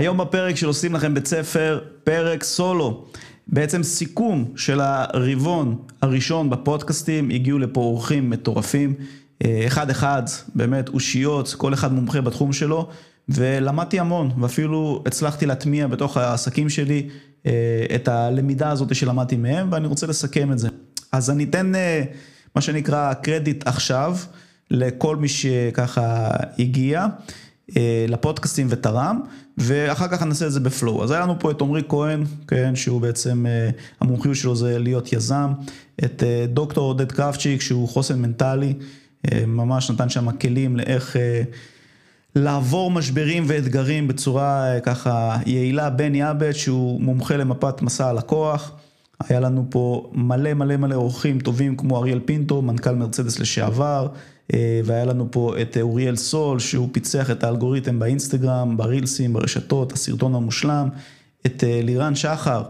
היום בפרק של עושים לכם בית ספר, פרק סולו. בעצם סיכום של הרבעון הראשון בפודקאסטים, הגיעו לפה אורחים מטורפים, אה, אחד אחד, באמת אושיות, כל אחד מומחה בתחום שלו, ולמדתי המון, ואפילו הצלחתי להטמיע בתוך העסקים שלי אה, את הלמידה הזאת שלמדתי מהם, ואני רוצה לסכם את זה. אז אני אתן אה, מה שנקרא קרדיט עכשיו לכל מי שככה הגיע. אה, לפודקאסטים ותרם, ואחר כך נעשה את זה בפלואו. אז היה לנו פה את עמרי כהן, כן, שהוא בעצם, אה, המומחיות שלו זה להיות יזם, את אה, דוקטור עודד קרפצ'יק, שהוא חוסן מנטלי, ממש נתן שם כלים לאיך לעבור משברים ואתגרים בצורה ככה יעילה, בן יאבט, שהוא מומחה למפת מסע הלקוח. היה לנו פה מלא מלא מלא אורחים טובים כמו אריאל פינטו, מנכ"ל מרצדס לשעבר, והיה לנו פה את אוריאל סול, שהוא פיצח את האלגוריתם באינסטגרם, ברילסים, ברשתות, הסרטון המושלם, את אה, לירן שחר,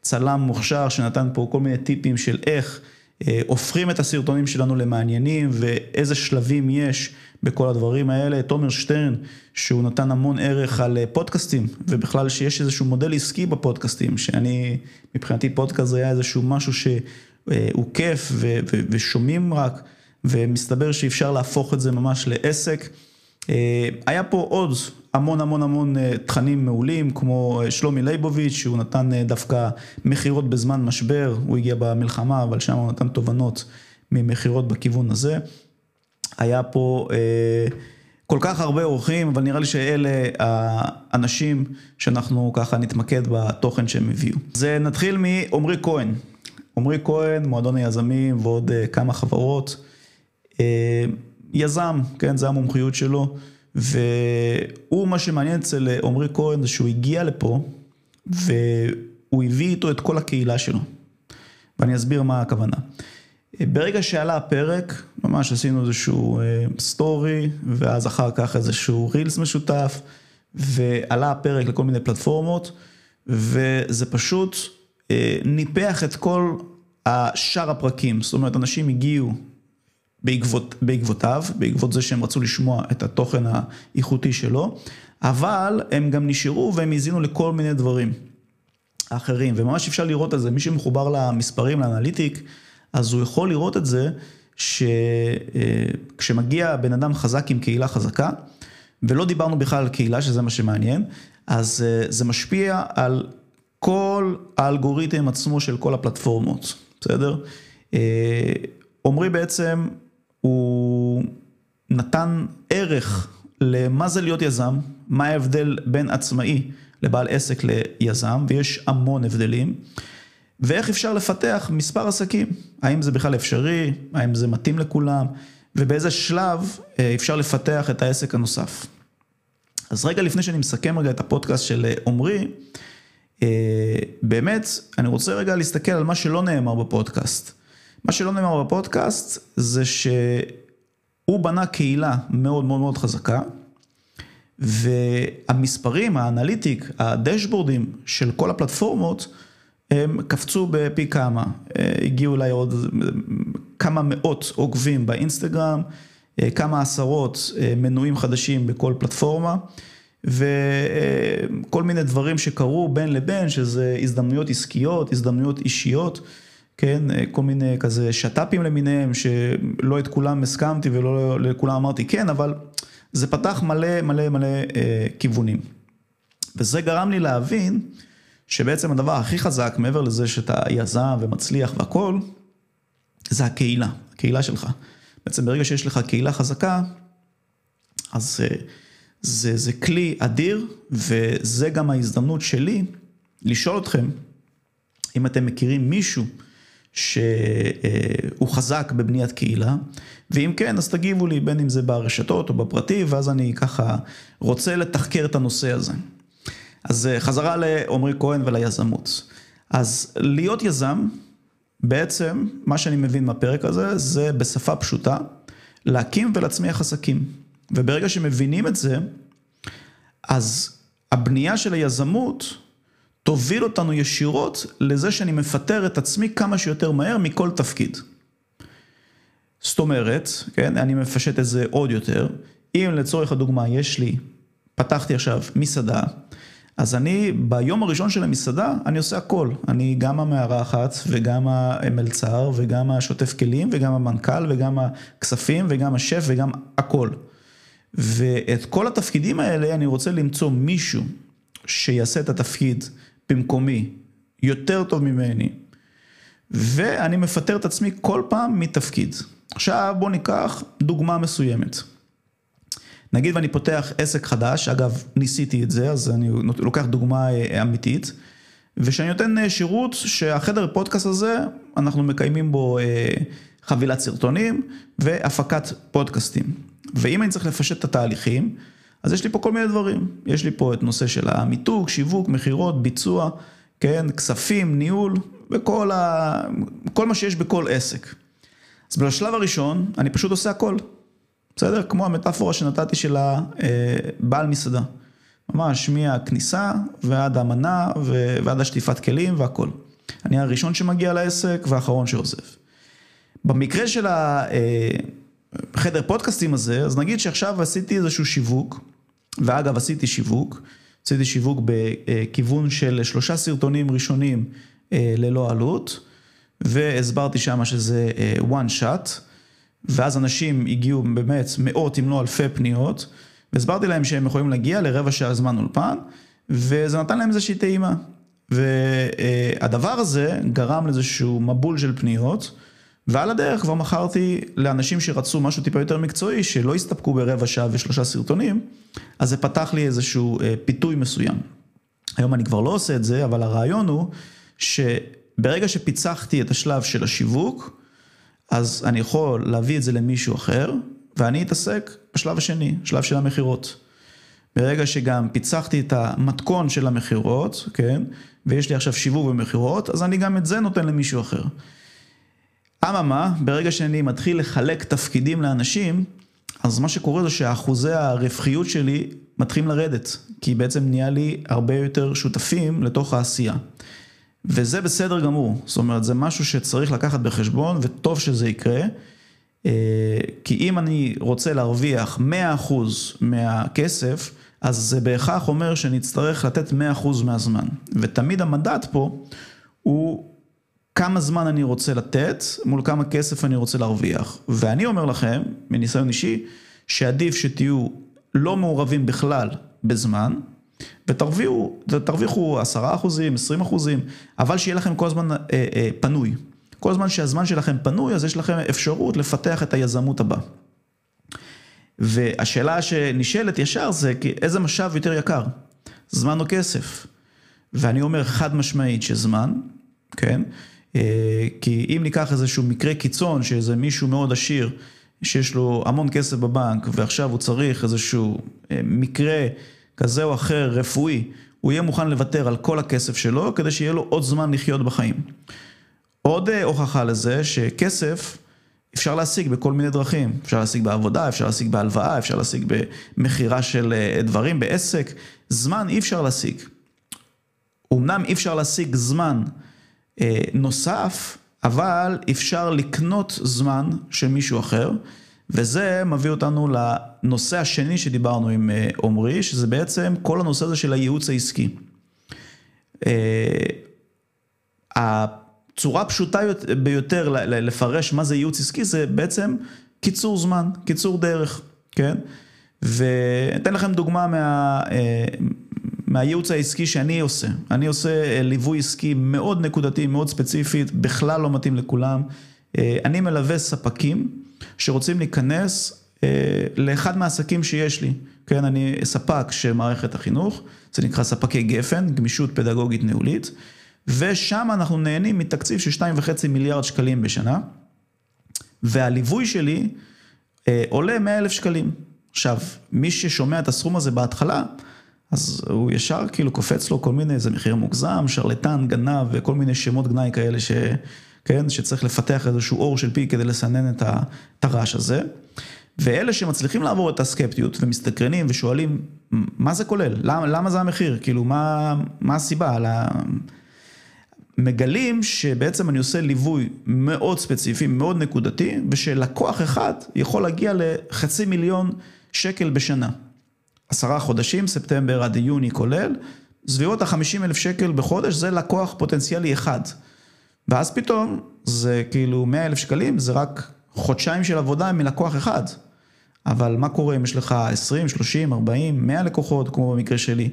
צלם מוכשר שנתן פה כל מיני טיפים של איך אה, הופכים את הסרטונים שלנו למעניינים ואיזה שלבים יש בכל הדברים האלה. תומר שטרן, שהוא נתן המון ערך על פודקאסטים, ובכלל שיש איזשהו מודל עסקי בפודקאסטים, שאני, מבחינתי פודקאסט היה איזשהו משהו שהוא כיף ושומעים רק. ומסתבר שאפשר להפוך את זה ממש לעסק. אה, היה פה עוד המון המון המון אה, תכנים מעולים, כמו אה, שלומי ליבוביץ', שהוא נתן דווקא מכירות בזמן משבר, הוא הגיע במלחמה, אבל שם הוא נתן תובנות ממכירות בכיוון הזה. היה פה כל כך הרבה אורחים, אבל נראה לי שאלה האנשים שאנחנו ככה נתמקד בתוכן שהם הביאו. אז נתחיל מעמרי כהן. עמרי כהן, מועדון היזמים ועוד כמה חברות. אה, יזם, כן, זה המומחיות שלו, והוא, מה שמעניין אצל עמרי כהן זה שהוא הגיע לפה, והוא הביא איתו את כל הקהילה שלו. ואני אסביר מה הכוונה. ברגע שעלה הפרק, ממש עשינו איזשהו סטורי, אה, ואז אחר כך איזשהו רילס משותף, ועלה הפרק לכל מיני פלטפורמות, וזה פשוט אה, ניפח את כל השאר הפרקים. זאת אומרת, אנשים הגיעו בעקבות, בעקבותיו, בעקבות זה שהם רצו לשמוע את התוכן האיכותי שלו, אבל הם גם נשארו והם האזינו לכל מיני דברים אחרים, וממש אפשר לראות את זה, מי שמחובר למספרים, לאנליטיק, אז הוא יכול לראות את זה שכשמגיע אה, בן אדם חזק עם קהילה חזקה, ולא דיברנו בכלל על קהילה, שזה מה שמעניין, אז אה, זה משפיע על כל האלגוריתם עצמו של כל הפלטפורמות, בסדר? אה, עמרי בעצם הוא נתן ערך למה זה להיות יזם, מה ההבדל בין עצמאי לבעל עסק ליזם, ויש המון הבדלים, ואיך אפשר לפתח מספר עסקים, האם זה בכלל אפשרי, האם זה מתאים לכולם, ובאיזה שלב אה, אפשר לפתח את העסק הנוסף. אז רגע לפני שאני מסכם רגע את הפודקאסט של עמרי, אה, באמת, אני רוצה רגע להסתכל על מה שלא נאמר בפודקאסט. מה שלא נאמר בפודקאסט זה שהוא בנה קהילה מאוד מאוד מאוד חזקה, והמספרים, האנליטיק, הדשבורדים של כל הפלטפורמות, הם קפצו בפי כמה. הגיעו אליי עוד כמה מאות עוקבים באינסטגרם, כמה עשרות מנויים חדשים בכל פלטפורמה. וכל מיני דברים שקרו בין לבין, שזה הזדמנויות עסקיות, הזדמנויות אישיות. כן, כל מיני כזה שת"פים למיניהם, שלא את כולם הסכמתי ולא לכולם אמרתי כן, אבל זה פתח מלא מלא מלא אה, כיוונים. וזה גרם לי להבין שבעצם הדבר הכי חזק, מעבר לזה שאתה יזם ומצליח והכול, זה הקהילה, הקהילה שלך. בעצם ברגע שיש לך קהילה חזקה, אז אה, זה, זה כלי אדיר, וזה גם ההזדמנות שלי לשאול אתכם, אם אתם מכירים מישהו, שהוא חזק בבניית קהילה, ואם כן, אז תגיבו לי, בין אם זה ברשתות או בפרטי, ואז אני ככה רוצה לתחקר את הנושא הזה. אז אה, חזרה לעמרי כהן וליזמות. אז להיות יזם, בעצם, מה שאני מבין מהפרק הזה, זה בשפה פשוטה, להקים ולהצמיח עסקים. וברגע שמבינים את זה, אז הבנייה של היזמות, תוביל אותנו ישירות לזה שאני מפטר את עצמי כמה שיותר מהר מכל תפקיד. זאת אומרת, כן, אני מפשט את זה עוד יותר, אם לצורך הדוגמה יש לי, פתחתי עכשיו מסעדה, אז אני, ביום הראשון של המסעדה, אני עושה הכל. אני גם המארחת, וגם המלצר, וגם השוטף כלים, וגם המנכ"ל, וגם הכספים, וגם השף, וגם הכל. ואת כל התפקידים האלה אני רוצה למצוא מישהו שיעשה את התפקיד במקומי יותר טוב ממני, ואני מפטר את עצמי כל פעם מתפקיד. עכשיו בואו ניקח דוגמה מסוימת. נגיד ואני פותח עסק חדש, אגב ניסיתי את זה, אז אני לוקח דוגמה אה, אמיתית, ושאני נותן אה, שירות שהחדר פודקאסט הזה, אנחנו מקיימים בו אה, חבילת סרטונים והפקת פודקאסטים. ואם אני צריך לפשט את התהליכים, אז יש לי פה כל מיני דברים. יש לי פה את נושא של המיתוג, שיווק, מכירות, ביצוע, כן, כספים, ניהול, וכל ה... כל מה שיש בכל עסק. אז בשלב הראשון, אני פשוט עושה הכל. בסדר? כמו המטאפורה שנתתי של הבעל מסעדה. ממש מהכניסה ועד המנה ועד השטיפת כלים והכל. אני הראשון שמגיע לעסק והאחרון שעוזב. במקרה של החדר פודקאסטים הזה, אז נגיד שעכשיו עשיתי איזשהו שיווק, ואגב עשיתי שיווק, עשיתי שיווק בכיוון של שלושה סרטונים ראשונים אה, ללא עלות, והסברתי שם שזה אה, one shot. ואז אנשים הגיעו באמת מאות אם לא אלפי פניות, והסברתי להם שהם יכולים להגיע לרבע שעה זמן אולפן, וזה נתן להם איזושהי טעימה. והדבר הזה גרם לאיזשהו מבול של פניות, ועל הדרך כבר מכרתי לאנשים שרצו משהו טיפה יותר מקצועי, שלא הסתפקו ברבע שעה ושלושה סרטונים, אז זה פתח לי איזשהו אה, פיתוי מסוים. היום אני כבר לא עושה את זה, אבל הרעיון הוא שברגע שפיצחתי את השלב של השיווק, אז אני יכול להביא את זה למישהו אחר, ואני אתעסק בשלב השני, שלב של המכירות. ברגע שגם פיצחתי את המתכון של המכירות, כן, ויש לי עכשיו שיווק ומכירות, אז אני גם את זה נותן למישהו אחר. אממה, ברגע שאני מתחיל לחלק תפקידים לאנשים, אז מה שקורה זה שאחוזי הרווחיות שלי מתחילים לרדת, כי בעצם נהיה לי הרבה יותר שותפים לתוך העשייה. וזה בסדר גמור, זאת אומרת, זה משהו שצריך לקחת בחשבון, וטוב שזה יקרה, אה, כי אם אני רוצה להרוויח 100% מהכסף, אז זה בהכרח אומר שאני אצטרך לתת 100% מהזמן. ותמיד המדד פה הוא כמה זמן אני רוצה לתת מול כמה כסף אני רוצה להרוויח. ואני אומר לכם, מניסיון אישי, שעדיף שתהיו לא מעורבים בכלל בזמן, ותרוויחו, ותרוויחו 10 אחוזים, 20 אחוזים, אבל שיהיה לכם כל הזמן אה, אה, פנוי. כל זמן שהזמן שלכם פנוי, אז יש לכם אפשרות לפתח את היזמות הבאה. והשאלה שנשאלת ישר זה, איזה משאב יותר יקר? זמן או כסף? ואני אומר חד משמעית שזמן, כן? אה, כי אם ניקח איזשהו מקרה קיצון, שאיזה מישהו מאוד עשיר, שיש לו המון כסף בבנק, ועכשיו הוא צריך איזשהו אה, מקרה כזה או אחר, רפואי, הוא יהיה מוכן לוותר על כל הכסף שלו, כדי שיהיה לו עוד זמן לחיות בחיים. עוד אה, הוכחה לזה שכסף אפשר להשיג בכל מיני דרכים. אפשר להשיג בעבודה, אפשר להשיג בהלוואה, אפשר להשיג במכירה של דברים, בעסק. זמן אי אפשר להשיג. אמנם אי אפשר להשיג זמן נוסף, אבל אפשר לקנות זמן של מישהו אחר. וזה מביא אותנו לנושא השני שדיברנו עם אה, עמרי, שזה בעצם כל הנושא הזה של הייעוץ העסקי. אה, הצורה הפשוטה ביותר לפרש מה זה ייעוץ עסקי זה בעצם קיצור זמן, קיצור דרך, כן? ואתן לכם דוגמה מה, אה, מהייעוץ העסקי שאני עושה. אני עושה ליווי עסקי מאוד נקודתי, מאוד ספציפית, בכלל לא מתאים לכולם. אני מלווה ספקים. שרוצים להיכנס אה, לאחד מהעסקים שיש לי. כן, אני ספק של מערכת החינוך, זה נקרא ספקי גפן, גמישות פדגוגית ניהולית, ושם אנחנו נהנים מתקציב של 2.5 מיליארד שקלים בשנה, והליווי שלי אה, עולה 100 אלף שקלים. עכשיו, מי ששומע את הסכום הזה בהתחלה, אז הוא ישר כאילו קופץ לו כל מיני, איזה מחיר מוגזם, שרלטן, גנב וכל מיני שמות גנאי כאלה ש... כן, שצריך לפתח איזשהו אור של פי כדי לסנן את הרעש הזה. ואלה שמצליחים לעבור את הסקפטיות ומסתקרנים ושואלים, מה זה כולל? למה, למה זה המחיר? כאילו, מה, מה הסיבה? לה... מגלים שבעצם אני עושה ליווי מאוד ספציפי, מאוד נקודתי, ושלקוח אחד יכול להגיע לחצי מיליון שקל בשנה. עשרה חודשים, ספטמבר עד יוני כולל, סביבות ה-50 אלף שקל בחודש זה לקוח פוטנציאלי אחד. ואז פתאום זה כאילו 100 אלף שקלים, זה רק חודשיים של עבודה מלקוח אחד. אבל מה קורה אם יש לך 20, 30, 40, 100 לקוחות, כמו במקרה שלי,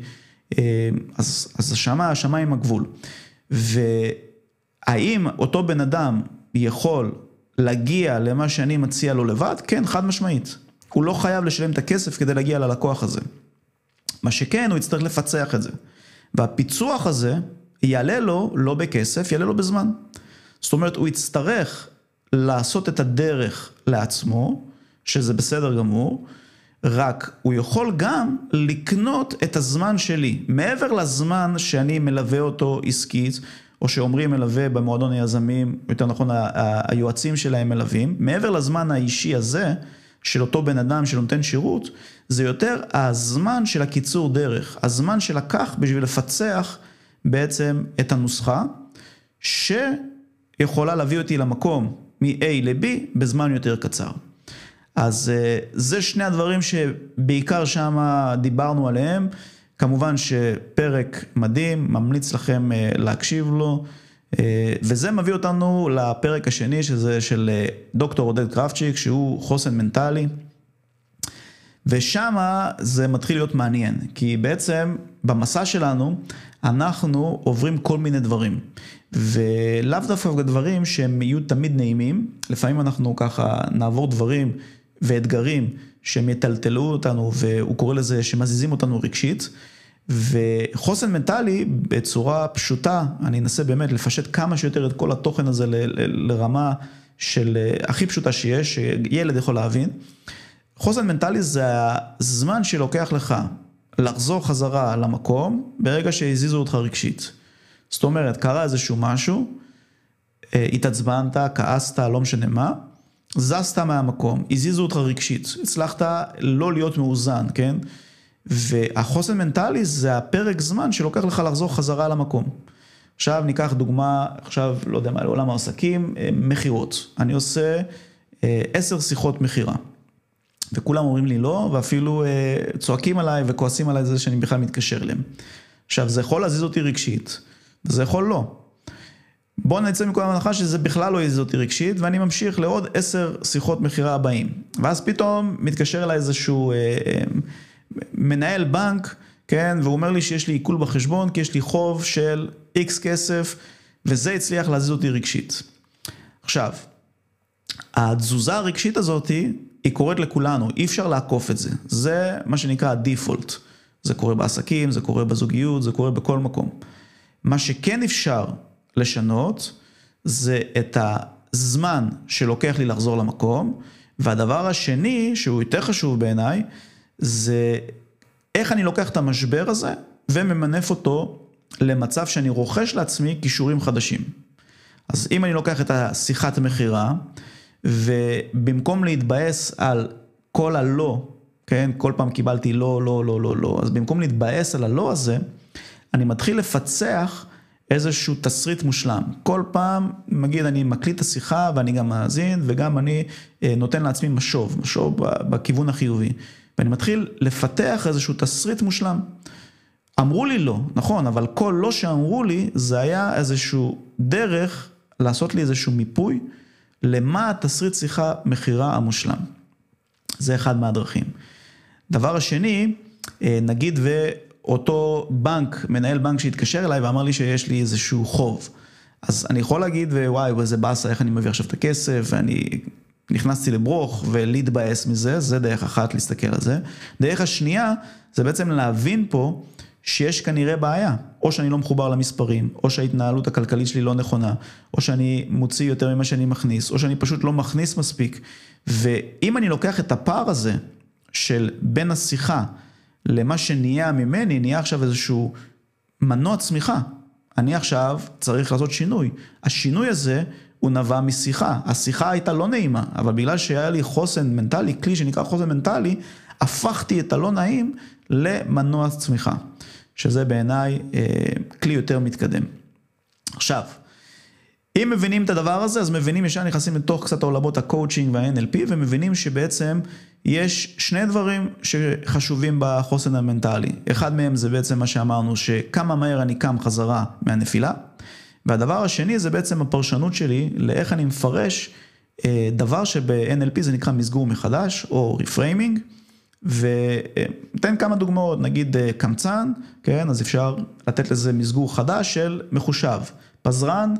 אה, אז, אז השמה, השמיים הגבול. והאם אותו בן אדם יכול להגיע למה שאני מציע לו לבד? כן, חד משמעית. הוא לא חייב לשלם את הכסף כדי להגיע ללקוח הזה. מה שכן, הוא יצטרך לפצח את זה. והפיצוח הזה יעלה לו לא בכסף, יעלה לו בזמן. זאת אומרת, הוא יצטרך לעשות את הדרך לעצמו, שזה בסדר גמור, רק הוא יכול גם לקנות את הזמן שלי. מעבר לזמן שאני מלווה אותו עסקית, או שאומרים מלווה במועדון היזמים, יותר נכון היועצים שלהם מלווים, מעבר לזמן האישי הזה, של אותו בן אדם שנותן שירות, זה יותר הזמן של הקיצור דרך, הזמן שלקח בשביל לפצח בעצם את הנוסחה, שיכולה להביא אותי למקום מ-A ל-B בזמן יותר קצר. אז אה, זה שני הדברים שבעיקר שם דיברנו עליהם. כמובן שפרק מדהים, ממליץ לכם אה, להקשיב לו. אה, וזה מביא אותנו לפרק השני, שזה של דוקטור עודד קרפצ'יק, שהוא חוסן מנטלי. ושם זה מתחיל להיות מעניין, כי בעצם במסע שלנו אנחנו עוברים כל מיני דברים. ולאו דווקא דברים שהם יהיו תמיד נעימים, לפעמים אנחנו ככה נעבור דברים ואתגרים שהם יטלטלו אותנו, והוא קורא לזה שמזיזים אותנו רגשית. וחוסן מנטלי בצורה פשוטה, אני אנסה באמת לפשט כמה שיותר את כל התוכן הזה לרמה של הכי פשוטה שיש, שילד יכול להבין. חוסן מנטלי זה הזמן שלוקח לך לחזור חזרה למקום ברגע שהזיזו אותך רגשית. זאת אומרת, קרה איזשהו משהו, אה, התעצבנת, כעסת, לא משנה מה, זזת מהמקום, הזיזו אותך רגשית, הצלחת לא להיות מאוזן, כן? והחוסן מנטלי זה הפרק זמן שלוקח לך לחזור חזרה למקום. עכשיו ניקח דוגמה, עכשיו, לא יודע מה, לעולם העסקים, אה, מכירות. אני עושה אה, עשר שיחות מכירה. וכולם אומרים לי לא, ואפילו אה, צועקים עליי וכועסים עליי זה שאני בכלל מתקשר אליהם. עכשיו, זה יכול להזיז אותי רגשית, וזה יכול לא. בואו נצא מכל ההנחה שזה בכלל לא יזיז אותי רגשית, ואני ממשיך לעוד עשר שיחות מכירה הבאים. ואז פתאום מתקשר אליי איזשהו אה, אה, מנהל בנק, כן, והוא אומר לי שיש לי עיכול בחשבון, כי יש לי חוב של איקס כסף, וזה הצליח להזיז אותי רגשית. עכשיו, התזוזה הרגשית הזאתי, היא קורית לכולנו, אי אפשר לעקוף את זה. זה מה שנקרא הדיפולט. זה קורה בעסקים, זה קורה בזוגיות, זה קורה בכל מקום. מה שכן אפשר לשנות, זה את הזמן שלוקח לי לחזור למקום, והדבר השני, שהוא יותר חשוב בעיניי, זה איך אני לוקח את המשבר הזה וממנף אותו למצב שאני רוכש לעצמי כישורים חדשים. אז אם אני לוקח את השיחת מכירה, ובמקום להתבאס על כל הלא, כן, כל פעם קיבלתי לא, לא, לא, לא, לא, אז במקום להתבאס על הלא הזה, אני מתחיל לפצח איזשהו תסריט מושלם. כל פעם, נגיד, אני מקליט את השיחה ואני גם מאזין, וגם אני אה, נותן לעצמי משוב, משוב בכיוון החיובי. ואני מתחיל לפתח איזשהו תסריט מושלם. אמרו לי לא, נכון, אבל כל לא שאמרו לי, זה היה איזשהו דרך לעשות לי איזשהו מיפוי למה התסריט שיחה מכירה המושלם. זה אחד מהדרכים. דבר השני, אה, נגיד ואותו בנק, מנהל בנק שהתקשר אליי ואמר לי שיש לי איזשהו חוב. אז אני יכול להגיד, וואי, איזה באסה, איך אני מביא עכשיו את הכסף, ואני נכנסתי לברוך ולהתבאס מזה, זה דרך אחת להסתכל על זה. דרך השנייה, זה בעצם להבין פה שיש כנראה בעיה. או שאני לא מחובר למספרים, או שההתנהלות הכלכלית שלי לא נכונה, או שאני מוציא יותר ממה שאני מכניס, או שאני פשוט לא מכניס מספיק. ואם אני לוקח את הפער הזה של בין השיחה למה שנהיה ממני, נהיה עכשיו איזשהו מנוע צמיחה. אני עכשיו צריך לעשות שינוי. השינוי הזה הוא נבע משיחה. השיחה הייתה לא נעימה, אבל בגלל שהיה לי חוסן מנטלי, כלי שנקרא חוסן מנטלי, הפכתי את הלא נעים למנוע צמיחה, שזה בעיניי אה, כלי יותר מתקדם. עכשיו, אם מבינים את הדבר הזה, אז מבינים, ישר נכנסים לתוך קצת העולמות הקואוצ'ינג וה-NLP, ומבינים שבעצם יש שני דברים שחשובים בחוסן המנטלי. אחד מהם זה בעצם מה שאמרנו, שכמה מהר אני קם חזרה מהנפילה. והדבר השני זה בעצם הפרשנות שלי לאיך אני מפרש אה, דבר שב-NLP זה נקרא מסגור מחדש, או reframing. וניתן כמה דוגמאות, נגיד אה, קמצן, כן, אז אפשר לתת לזה מסגור חדש של מחושב. פזרן,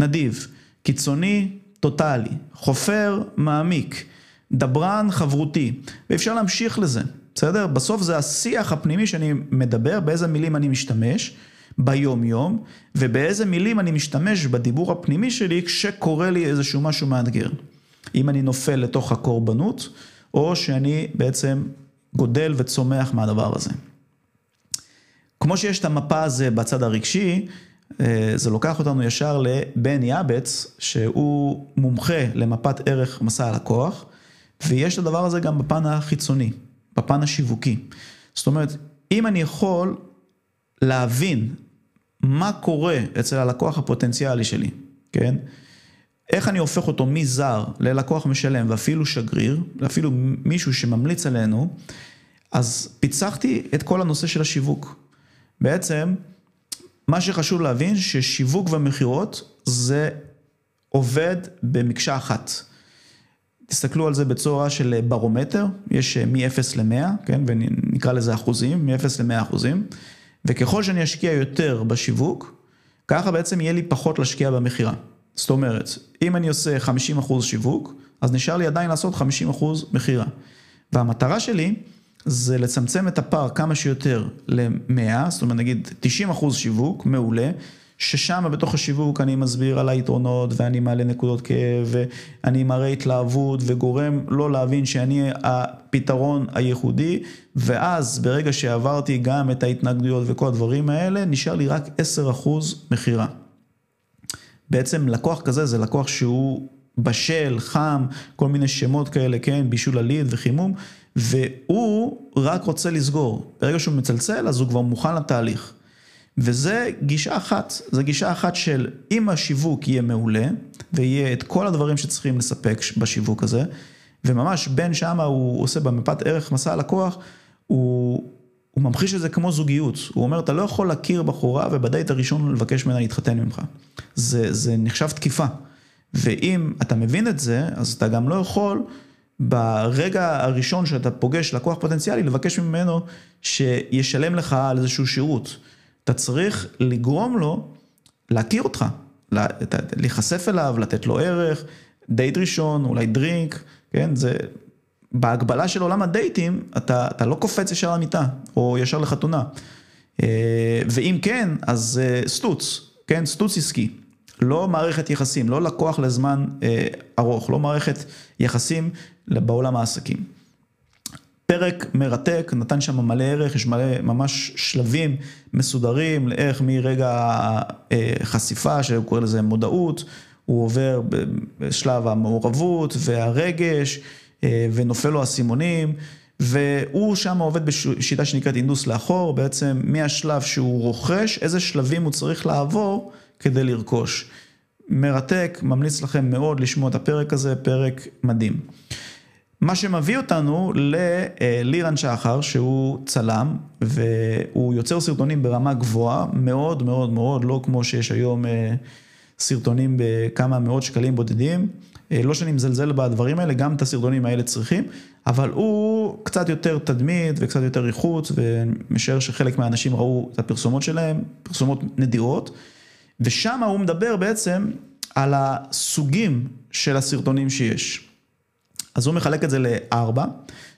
נדיב. קיצוני, טוטאלי. חופר, מעמיק. דברן, חברותי. ואפשר להמשיך לזה, בסדר? בסוף זה השיח הפנימי שאני מדבר, באיזה מילים אני משתמש. ביום יום, ובאיזה מילים אני משתמש בדיבור הפנימי שלי כשקורה לי איזשהו משהו מאתגר. אם אני נופל לתוך הקורבנות, או שאני בעצם גודל וצומח מהדבר הזה. כמו שיש את המפה הזה בצד הרגשי, אה, זה לוקח אותנו ישר לבן יאבץ, שהוא מומחה למפת ערך מסע הלקוח, ויש את הדבר הזה גם בפן החיצוני, בפן השיווקי. זאת אומרת, אם אני יכול להבין מה קורה אצל הלקוח הפוטנציאלי שלי, כן? איך אני הופך אותו מזר ללקוח משלם ואפילו שגריר, ואפילו מישהו שממליץ עלינו, אז פיצחתי את כל הנושא של השיווק. בעצם, מה שחשוב להבין ששיווק ומכירות זה עובד במקשה אחת. תסתכלו על זה בצורה של ברומטר, יש מ-0 ל-100, כן, ונקרא לזה אחוזים, מ-0 ל-100 אחוזים. וככל שאני אשקיע יותר בשיווק, ככה בעצם יהיה לי פחות להשקיע במכירה. זאת אומרת, אם אני עושה 50% שיווק, אז נשאר לי עדיין לעשות 50% מכירה. והמטרה שלי זה לצמצם את הפער כמה שיותר ל-100, זאת אומרת נגיד 90% שיווק, מעולה. ששם בתוך השיווק אני מסביר על היתרונות ואני מעלה נקודות כאב ואני מראה התלהבות וגורם לא להבין שאני הפתרון הייחודי ואז ברגע שעברתי גם את ההתנגדויות וכל הדברים האלה נשאר לי רק 10% מכירה. בעצם לקוח כזה זה לקוח שהוא בשל, חם, כל מיני שמות כאלה, כן, בישול הליד וחימום והוא רק רוצה לסגור. ברגע שהוא מצלצל אז הוא כבר מוכן לתהליך. וזה גישה אחת, זו גישה אחת של אם השיווק יהיה מעולה, ויהיה את כל הדברים שצריכים לספק בשיווק הזה, וממש בין שמה הוא עושה במפת ערך מסע הלקוח, הוא, הוא ממחיש את זה כמו זוגיות. הוא אומר, אתה לא יכול להכיר בחורה ובדייט הראשון לבקש ממנה להתחתן ממך. זה, זה נחשב תקיפה. ואם אתה מבין את זה, אז אתה גם לא יכול ברגע הראשון שאתה פוגש לקוח פוטנציאלי, לבקש ממנו שישלם לך על איזשהו שירות. אתה צריך לגרום לו להכיר אותך, להיחשף אליו, לתת לו ערך, דייט ראשון, אולי דרינק, כן, זה, בהגבלה של עולם הדייטים, אתה, אתה לא קופץ ישר למיטה, או ישר לחתונה. אה, ואם כן, אז אה, סטוץ, כן, סטוץ עסקי. לא מערכת יחסים, לא לקוח לזמן אה, ארוך, לא מערכת יחסים בעולם העסקים. פרק מרתק, נתן שם מלא ערך, יש מלא ממש שלבים מסודרים לאיך מרגע החשיפה, שהוא קורא לזה מודעות, הוא עובר בשלב המעורבות והרגש, אה, ונופל לו האסימונים, והוא שם עובד בשיטה שנקראת אינדוס לאחור, בעצם מהשלב שהוא רוכש, איזה שלבים הוא צריך לעבור כדי לרכוש. מרתק, ממליץ לכם מאוד לשמוע את הפרק הזה, פרק מדהים. מה שמביא אותנו ללירן שחר, שהוא צלם, והוא יוצר סרטונים ברמה גבוהה, מאוד מאוד מאוד, לא כמו שיש היום אה, סרטונים בכמה מאות שקלים בודדים. אה, לא שאני מזלזל בדברים האלה, גם את הסרטונים האלה צריכים, אבל הוא קצת יותר תדמית וקצת יותר איכות, ומשער שחלק מהאנשים ראו את הפרסומות שלהם, פרסומות נדירות, ושם הוא מדבר בעצם על הסוגים של הסרטונים שיש. אז הוא מחלק את זה לארבע,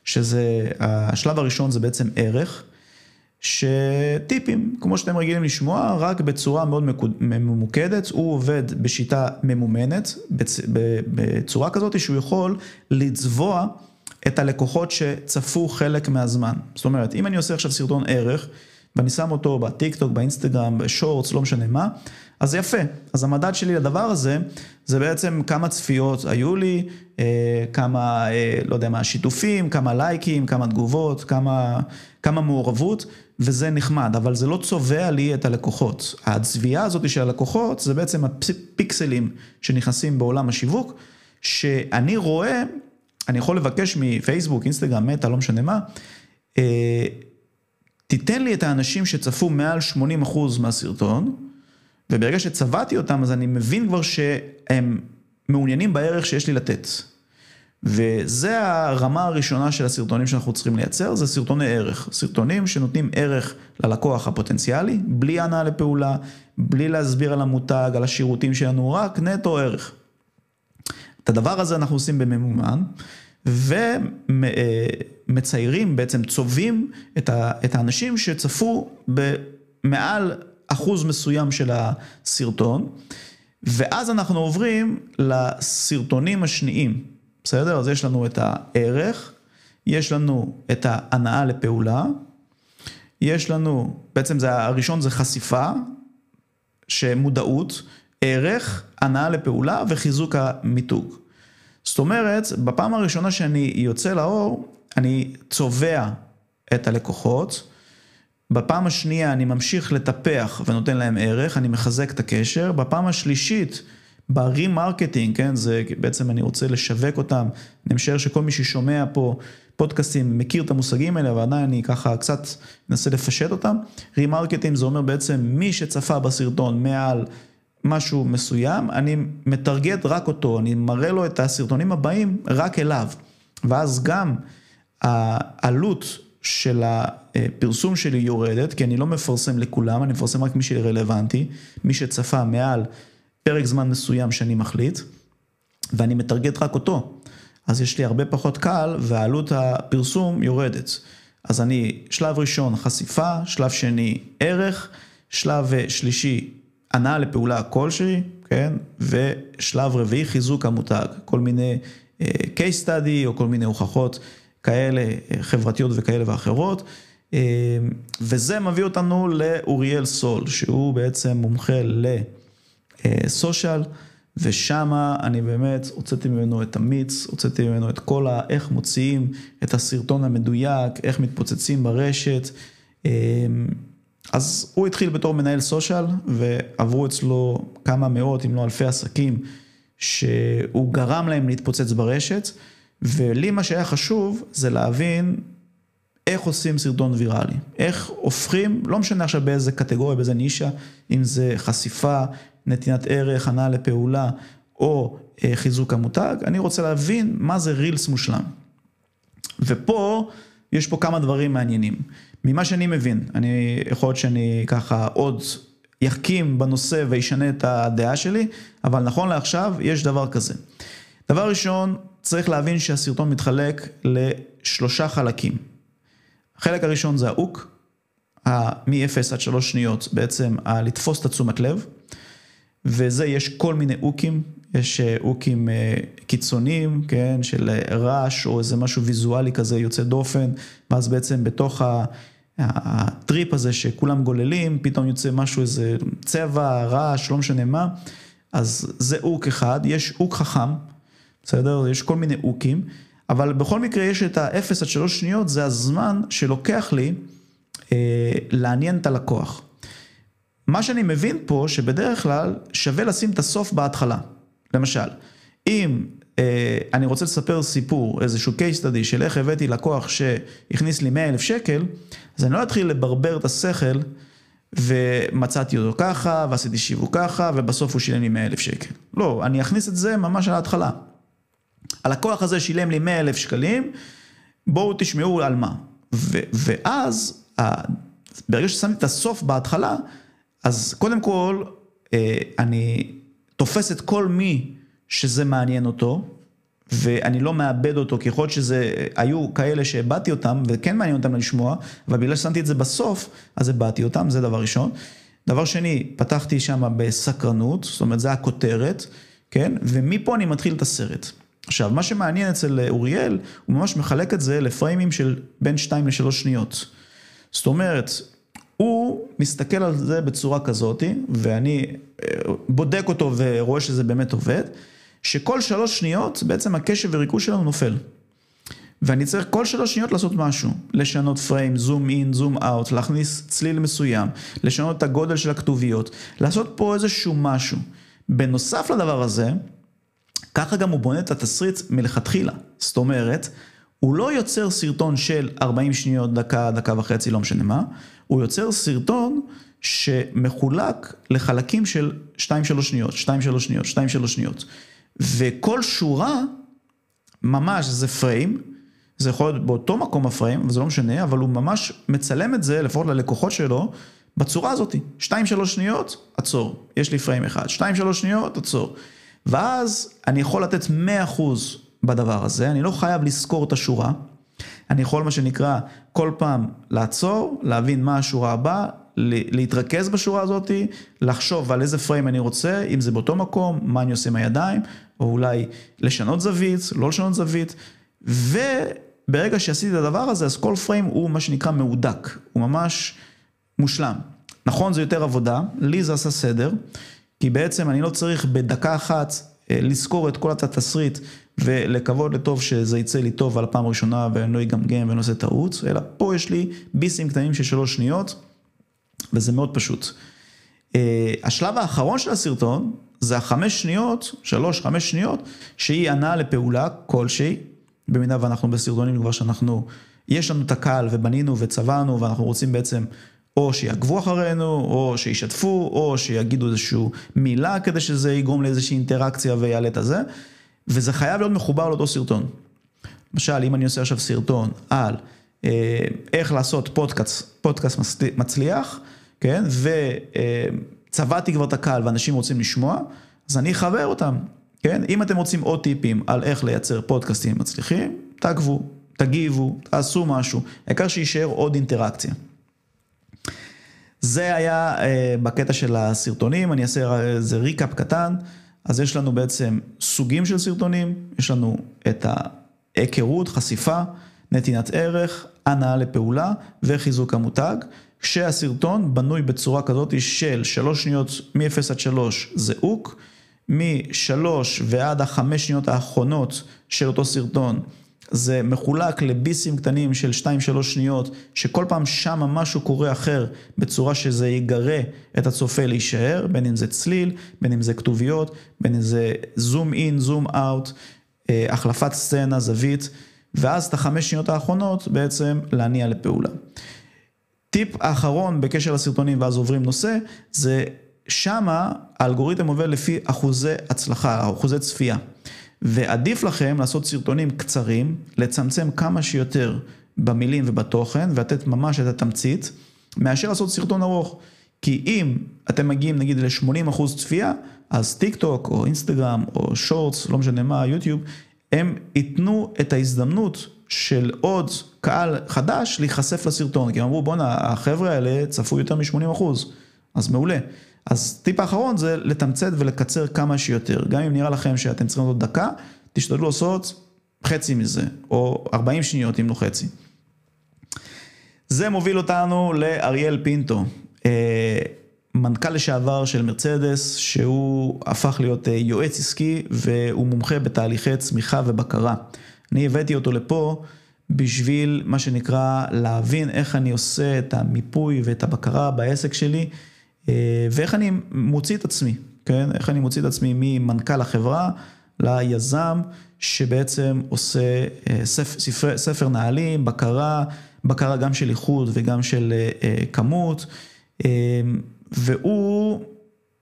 שזה, השלב הראשון זה בעצם ערך, שטיפים, כמו שאתם רגילים לשמוע, רק בצורה מאוד ממוקדת, הוא עובד בשיטה ממומנת, בצורה כזאת שהוא יכול לצבוע את הלקוחות שצפו חלק מהזמן. זאת אומרת, אם אני עושה עכשיו סרטון ערך, ואני שם אותו בטיק טוק, באינסטגרם, בשורטס, לא משנה מה, אז יפה. אז המדד שלי לדבר הזה, זה בעצם כמה צפיות היו לי, אה, כמה, אה, לא יודע מה, שיתופים, כמה לייקים, כמה תגובות, כמה, כמה מעורבות, וזה נחמד, אבל זה לא צובע לי את הלקוחות. הצביעה הזאת של הלקוחות, זה בעצם הפיקסלים שנכנסים בעולם השיווק, שאני רואה אני יכול לבקש מפייסבוק, אינסטגרם, מטא, לא משנה מה, אה, תיתן לי את האנשים שצפו מעל 80% מהסרטון, וברגע שצבעתי אותם, אז אני מבין כבר שהם מעוניינים בערך שיש לי לתת. וזה הרמה הראשונה של הסרטונים שאנחנו צריכים לייצר, זה סרטוני ערך. סרטונים שנותנים ערך ללקוח הפוטנציאלי, בלי הנעה לפעולה, בלי להסביר על המותג, על השירותים שלנו, רק נטו ערך. את הדבר הזה אנחנו עושים בממומן, ומציירים, בעצם צובעים את האנשים שצפו במעל אחוז מסוים של הסרטון, ואז אנחנו עוברים לסרטונים השניים. בסדר? אז יש לנו את הערך, יש לנו את ההנאה לפעולה, יש לנו, בעצם זה הראשון זה חשיפה, שמודעות, ערך, הנאה לפעולה וחיזוק המיתוג. זאת אומרת, בפעם הראשונה שאני יוצא לאור, אני צובע את הלקוחות, בפעם השנייה אני ממשיך לטפח ונותן להם ערך, אני מחזק את הקשר, בפעם השלישית ב re-marketing, כן, זה בעצם אני רוצה לשווק אותם, אני משער שכל מי ששומע פה פודקאסטים מכיר את המושגים האלה, ועדיין אני ככה קצת מנסה לפשט אותם. re-marketing זה אומר בעצם מי שצפה בסרטון מעל משהו מסוים, אני מטרגט רק אותו, אני מראה לו את הסרטונים הבאים רק אליו, ואז גם העלות של הפרסום שלי יורדת, כי אני לא מפרסם לכולם, אני מפרסם רק מי שרלוונטי, מי שצפה מעל פרק זמן מסוים שאני מחליט, ואני מטרגט רק אותו. אז יש לי הרבה פחות קל ועלות הפרסום יורדת. אז אני, שלב ראשון חשיפה, שלב שני ערך, שלב שלישי הנעה לפעולה כלשהי, כן? ושלב רביעי חיזוק המותג, כל מיני uh, case study או כל מיני הוכחות כאלה uh, חברתיות וכאלה ואחרות. Uh, וזה מביא אותנו לאוריאל סול, שהוא בעצם מומחה ל... סושיאל, ושמה אני באמת הוצאתי ממנו את המיץ, הוצאתי ממנו את כל ה... איך מוציאים את הסרטון המדויק, איך מתפוצצים ברשת. אז הוא התחיל בתור מנהל סושיאל, ועברו אצלו כמה מאות, אם לא אלפי עסקים, שהוא גרם להם להתפוצץ ברשת, ולי מה שהיה חשוב זה להבין איך עושים סרטון ויראלי, איך הופכים, לא משנה עכשיו באיזה קטגוריה, באיזה נישה, אם זה חשיפה, נתינת ערך, הנעה לפעולה או אה, חיזוק המותג, אני רוצה להבין מה זה רילס מושלם. ופה, יש פה כמה דברים מעניינים. ממה שאני מבין, אני, יכול להיות שאני ככה עוד יחכים בנושא וישנה את הדעה שלי, אבל נכון לעכשיו יש דבר כזה. דבר ראשון, צריך להבין שהסרטון מתחלק לשלושה חלקים. החלק הראשון זה ההוק, מ-0 עד 3 שניות בעצם לתפוס את התשומת לב. וזה יש כל מיני אוקים, יש אה, אוקים אה, קיצוניים, כן, של אה, רעש או איזה משהו ויזואלי כזה יוצא דופן, ואז בעצם בתוך הטריפ הזה שכולם גוללים, פתאום יוצא משהו, איזה צבע, רעש, לא משנה מה, אז זה אוק אחד, יש אוק חכם, בסדר? יש כל מיני אוקים, אבל בכל מקרה יש את ה-0 עד 3 שניות, זה הזמן שלוקח לי אה, לעניין את הלקוח. מה שאני מבין פה, שבדרך כלל שווה לשים את הסוף בהתחלה. למשל, אם אה, אני רוצה לספר סיפור, איזשהו case study של איך הבאתי לקוח שהכניס לי 100 אלף שקל, אז אני לא אתחיל לברבר את השכל ומצאתי אותו ככה, ועשיתי שיווק ככה, ובסוף הוא שילם לי 100 אלף שקל. לא, אני אכניס את זה ממש על ההתחלה. הלקוח הזה שילם לי 100 אלף שקלים, בואו תשמעו על מה. ו- ואז, ברגע ששמתי את הסוף בהתחלה, אז קודם כל, אה, אני תופס את כל מי שזה מעניין אותו, ואני לא מאבד אותו, כי יכול להיות שזה, היו כאלה שהבעתי אותם, וכן מעניין אותם לשמוע, אבל בגלל ששמתי את זה בסוף, אז הבעתי אותם, זה דבר ראשון. דבר שני, פתחתי שם בסקרנות, זאת אומרת, זה הכותרת, כן? ומפה אני מתחיל את הסרט. עכשיו, מה שמעניין אצל אוריאל, הוא ממש מחלק את זה לפריימים של בין 2 ל-3 שניות. זאת אומרת, הוא מסתכל על זה בצורה כזאתי, ואני אה, בודק אותו ורואה שזה באמת עובד, שכל שלוש שניות בעצם הקשב וריכוז שלנו נופל. ואני צריך כל שלוש שניות לעשות משהו, לשנות פריים, זום אין, זום אאוט, להכניס צליל מסוים, לשנות את הגודל של הכתוביות, לעשות פה איזשהו משהו. בנוסף לדבר הזה, ככה גם הוא בונה את התסריט מלכתחילה. זאת אומרת, הוא לא יוצר סרטון של 40 שניות, דקה, דקה וחצי, לא משנה מה, הוא יוצר סרטון שמחולק לחלקים של 2-3 שניות, 2-3 שניות, 2-3 שניות. וכל שורה, ממש זה פריים, זה יכול להיות באותו מקום הפריים, וזה לא משנה, אבל הוא ממש מצלם את זה, לפחות ללקוחות שלו, בצורה הזאת. 2-3 שניות, עצור, יש לי פריים אחד. 2-3 שניות, עצור. ואז אני יכול לתת 100% בדבר הזה, אני לא חייב לזכור את השורה. אני יכול, מה שנקרא, כל פעם לעצור, להבין מה השורה הבאה, להתרכז בשורה הזאת, לחשוב על איזה פריים אני רוצה, אם זה באותו מקום, מה אני עושה עם הידיים, או אולי לשנות זווית, לא לשנות זווית, וברגע שעשיתי את הדבר הזה, אז כל פריים הוא מה שנקרא מהודק, הוא ממש מושלם. נכון, זה יותר עבודה, לי זה עשה סדר, כי בעצם אני לא צריך בדקה אחת אה, לזכור את כל התסריט ולקוות לטוב שזה יצא לי טוב על הפעם הראשונה ואני לא אגמגם ואני עושה טעות, אלא פה יש לי ביסים קטנים של שלוש שניות, וזה מאוד פשוט. אה, השלב האחרון של הסרטון זה החמש שניות, שלוש, חמש שניות, שהיא הנעה לפעולה כלשהי, במידה ואנחנו בסרטונים כבר שאנחנו, יש לנו את הקהל ובנינו וצבענו ואנחנו רוצים בעצם או שיעקבו אחרינו, או שישתפו, או שיגידו איזושהי מילה כדי שזה יגרום לאיזושהי אינטראקציה ויעלה את הזה, וזה חייב להיות מחובר לאותו סרטון. למשל, אם אני עושה עכשיו סרטון על אה, איך לעשות פודקאסט, פודקאסט מצליח, כן, וצבעתי כבר את הקהל ואנשים רוצים לשמוע, אז אני אחבר אותם, כן? אם אתם רוצים עוד טיפים על איך לייצר פודקאסטים מצליחים, תעקבו, תגיבו, תעשו משהו, העיקר שיישאר עוד אינטראקציה. זה היה uh, בקטע של הסרטונים, אני אעשה איזה ריקאפ קטן. אז יש לנו בעצם סוגים של סרטונים, יש לנו את ההיכרות, חשיפה, נתינת ערך, הנאה לפעולה וחיזוק המותג, כשהסרטון בנוי בצורה כזאת של שלוש שניות מ-0 עד 3 זה אוק, מ-3 ועד החמש שניות האחרונות של אותו סרטון זה מחולק לביסים קטנים של 2-3 שניות, שכל פעם שם משהו קורה אחר, בצורה שזה יגרה את הצופה להישאר, בין אם זה צליל, בין אם זה כתוביות, בין אם זה זום אין, זום אאוט, החלפת סצנה, זווית, ואז את החמש שניות האחרונות בעצם להניע לפעולה. טיפ האחרון בקשר לסרטונים ואז עוברים נושא, זה שמה האלגוריתם עובד לפי אחוזי הצלחה, אחוזי צפייה. ועדיף לכם לעשות סרטונים קצרים, לצמצם כמה שיותר במילים ובתוכן, ולתת ממש את התמצית, מאשר לעשות סרטון ארוך. כי אם אתם מגיעים נגיד ל-80% צפייה, אז טיק טוק או אינסטגרם או שורטס, לא משנה מה, יוטיוב, הם ייתנו את ההזדמנות של עוד קהל חדש להיחשף לסרטון. כי הם אמרו, בואנה, החבר'ה האלה צפו יותר מ-80%, אז מעולה. אז טיפ האחרון זה לתמצת ולקצר כמה שיותר. גם אם נראה לכם שאתם צריכים לעשות דקה, תשתדלו לעשות חצי מזה, או 40 שניות אם לא חצי. זה מוביל אותנו לאריאל פינטו, אה, מנכ"ל לשעבר של מרצדס, שהוא הפך להיות אה, יועץ עסקי והוא מומחה בתהליכי צמיחה ובקרה. אני הבאתי אותו לפה בשביל מה שנקרא להבין איך אני עושה את המיפוי ואת הבקרה בעסק שלי. אה, ואיך אני מוציא את עצמי, כן? איך אני מוציא את עצמי ממנכ"ל החברה ליזם שבעצם עושה אה, ספר, ספר נהלים, בקרה, בקרה גם של איחוד וגם של אה, כמות, והוא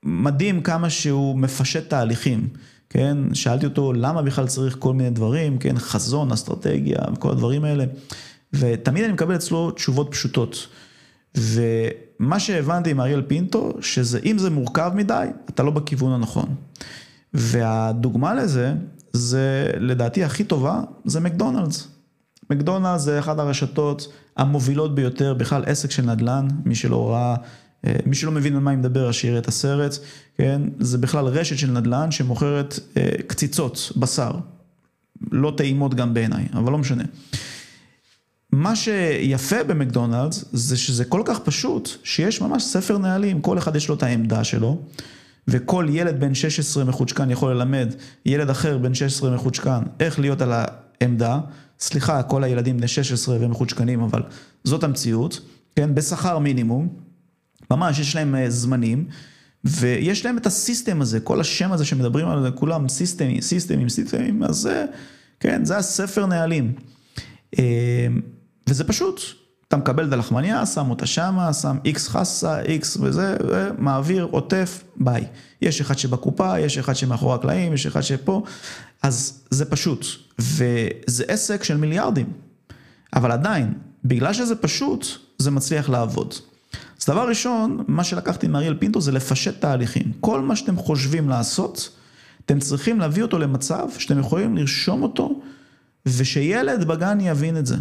מדהים כמה שהוא מפשט תהליכים, כן? שאלתי אותו למה בכלל צריך כל מיני דברים, כן? חזון, אסטרטגיה וכל הדברים האלה, ותמיד אני מקבל אצלו תשובות פשוטות. ומה שהבנתי עם אריאל פינטו, שזה אם זה מורכב מדי, אתה לא בכיוון הנכון. והדוגמה לזה, זה לדעתי הכי טובה, זה מקדונלדס. מקדונלדס זה אחת הרשתות המובילות ביותר, בכלל עסק של נדל"ן, מי שלא ראה, אה, מי שלא מבין על מה אני מדבר, שיראה את הסרט, כן? זה בכלל רשת של נדל"ן שמוכרת אה, קציצות, בשר. לא טעימות גם בעיניי, אבל לא משנה. מה שיפה במקדונלדס זה שזה כל כך פשוט, שיש ממש ספר נהלים, כל אחד יש לו את העמדה שלו, וכל ילד בן 16 מחוצ'קן יכול ללמד ילד אחר בן 16 מחוצ'קן איך להיות על העמדה. סליחה, כל הילדים בני 16 ומחוצ'קנים, אבל זאת המציאות, כן, בשכר מינימום, ממש יש להם אה, זמנים, ויש להם את הסיסטם הזה, כל השם הזה שמדברים עליו, כולם סיסטמים, סיסטמים, סיסטמים, אז זה, כן, זה הספר נהלים. וזה פשוט, אתה מקבל את הלחמניה, שם אותה שמה, שם איקס חסה, איקס וזה, ומעביר, עוטף, ביי. יש אחד שבקופה, יש אחד שמאחורי הקלעים, יש אחד שפה, אז זה פשוט. וזה עסק של מיליארדים. אבל עדיין, בגלל שזה פשוט, זה מצליח לעבוד. אז דבר ראשון, מה שלקחתי מאריאל פינטו זה לפשט תהליכים. כל מה שאתם חושבים לעשות, אתם צריכים להביא אותו למצב שאתם יכולים לרשום אותו, ושילד בגן יבין את זה.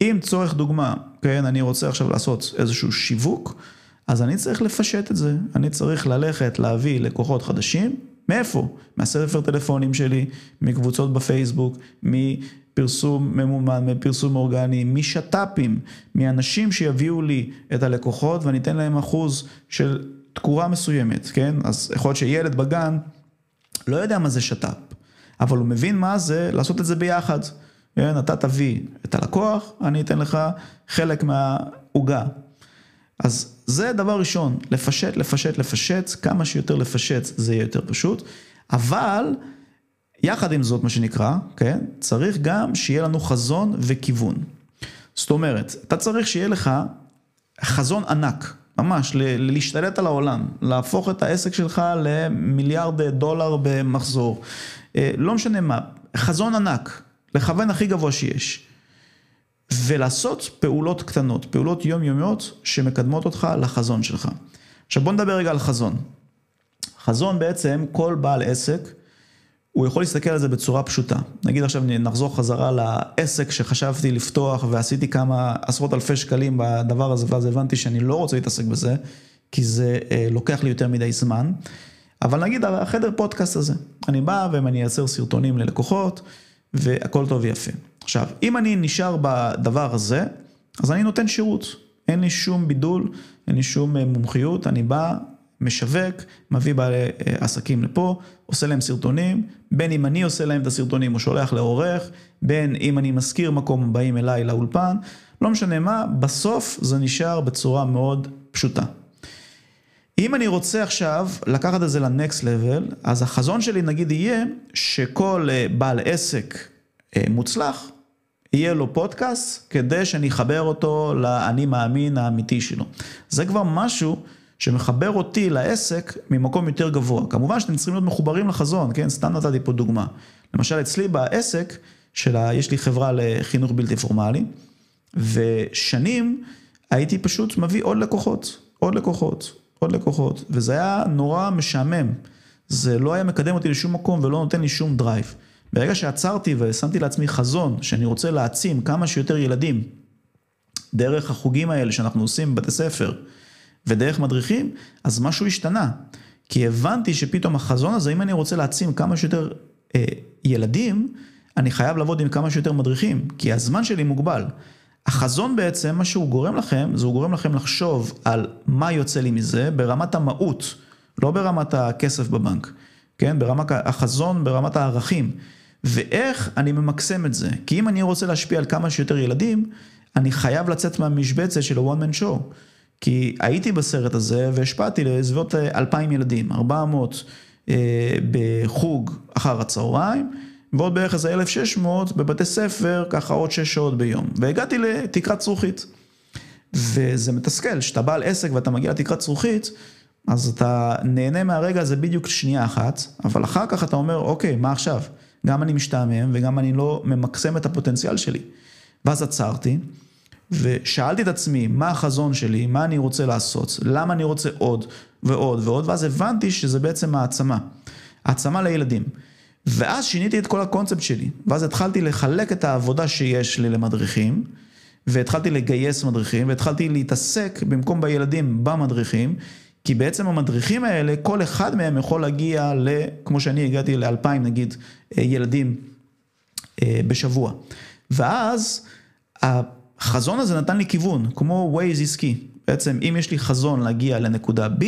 אם צורך דוגמה, כן, אני רוצה עכשיו לעשות איזשהו שיווק, אז אני צריך לפשט את זה. אני צריך ללכת, להביא לקוחות חדשים. מאיפה? מהספר טלפונים שלי, מקבוצות בפייסבוק, מפרסום ממומן, מפרסום אורגני, משת"פים, מאנשים שיביאו לי את הלקוחות ואני אתן להם אחוז של תקורה מסוימת, כן? אז יכול להיות שילד בגן לא יודע מה זה שת"פ, אבל הוא מבין מה זה לעשות את זה ביחד. כן, אתה תביא את הלקוח, אני אתן לך חלק מהעוגה. אז זה דבר ראשון, לפשט, לפשט, לפשט, כמה שיותר לפשט זה יהיה יותר פשוט, אבל יחד עם זאת, מה שנקרא, כן, צריך גם שיהיה לנו חזון וכיוון. זאת אומרת, אתה צריך שיהיה לך חזון ענק, ממש, להשתלט על העולם, להפוך את העסק שלך למיליארד דולר במחזור, אה, לא משנה מה, חזון ענק, לכוון הכי גבוה שיש. ולעשות פעולות קטנות, פעולות יומיומיות שמקדמות אותך לחזון שלך. עכשיו בוא נדבר רגע על חזון. חזון בעצם, כל בעל עסק, הוא יכול להסתכל על זה בצורה פשוטה. נגיד עכשיו נחזור חזרה לעסק שחשבתי לפתוח ועשיתי כמה עשרות אלפי שקלים בדבר הזה, ואז הבנתי שאני לא רוצה להתעסק בזה, כי זה אה, לוקח לי יותר מדי זמן. אבל נגיד החדר פודקאסט הזה, אני בא ואני אייצר סרטונים ללקוחות, והכל טוב ויפה. עכשיו, אם אני נשאר בדבר הזה, אז אני נותן שירות. אין לי שום בידול, אין לי שום אה, מומחיות, אני בא, משווק, מביא בעלי אה, עסקים לפה, עושה להם סרטונים, בין אם אני עושה להם את הסרטונים או שולח לעורך, בין אם אני מזכיר מקום, באים אליי לאולפן, לא משנה מה, בסוף זה נשאר בצורה מאוד פשוטה. אם אני רוצה עכשיו לקחת את זה לנקסט לבל, אז החזון שלי נגיד יהיה שכל אה, בעל עסק אה, מוצלח, יהיה לו פודקאסט כדי שאני אחבר אותו לאני מאמין האמיתי שלו. זה כבר משהו שמחבר אותי לעסק ממקום יותר גבוה. כמובן שאתם צריכים להיות מחוברים לחזון, כן? סתם נתתי פה דוגמה. למשל אצלי בעסק, שלה, יש לי חברה לחינוך בלתי פורמלי, ושנים הייתי פשוט מביא עוד לקוחות, עוד לקוחות, עוד לקוחות, וזה היה נורא משעמם. זה לא היה מקדם אותי לשום מקום ולא נותן לי שום drive. ברגע שעצרתי ושמתי לעצמי חזון שאני רוצה להעצים כמה שיותר ילדים דרך החוגים האלה שאנחנו עושים בבתי ספר ודרך מדריכים, אז משהו השתנה. כי הבנתי שפתאום החזון הזה, אם אני רוצה להעצים כמה שיותר אה, ילדים, אני חייב לעבוד עם כמה שיותר מדריכים, כי הזמן שלי מוגבל. החזון בעצם, מה שהוא גורם לכם, זה הוא גורם לכם לחשוב על מה יוצא לי מזה ברמת המהות, לא ברמת הכסף בבנק, כן? ברמת החזון, ברמת הערכים. ואיך אני ממקסם את זה. כי אם אני רוצה להשפיע על כמה שיותר ילדים, אני חייב לצאת מהמשבצת של ה-one man show. כי הייתי בסרט הזה והשפעתי לסביבות אה, אלפיים ילדים, 400 אה, בחוג אחר הצהריים. ועוד בערך איזה 1,600 בבתי ספר, ככה עוד 6 שעות ביום. והגעתי לתקרת זכוכית. וזה מתסכל, כשאתה בעל עסק ואתה מגיע לתקרת זכוכית, אז אתה נהנה מהרגע הזה בדיוק שנייה אחת, אבל אחר כך אתה אומר, אוקיי, מה עכשיו? גם אני משתעמם וגם אני לא ממקסם את הפוטנציאל שלי. ואז עצרתי, ושאלתי את עצמי, מה החזון שלי, מה אני רוצה לעשות, למה אני רוצה עוד ועוד ועוד, ואז הבנתי שזה בעצם העצמה. העצמה לילדים. ואז שיניתי את כל הקונספט שלי, ואז התחלתי לחלק את העבודה שיש לי למדריכים, והתחלתי לגייס מדריכים, והתחלתי להתעסק במקום בילדים במדריכים, כי בעצם המדריכים האלה, כל אחד מהם יכול להגיע ל... כמו שאני הגעתי לאלפיים נגיד אה, ילדים אה, בשבוע. ואז החזון הזה נתן לי כיוון, כמו Waze עסקי. בעצם אם יש לי חזון להגיע לנקודה B,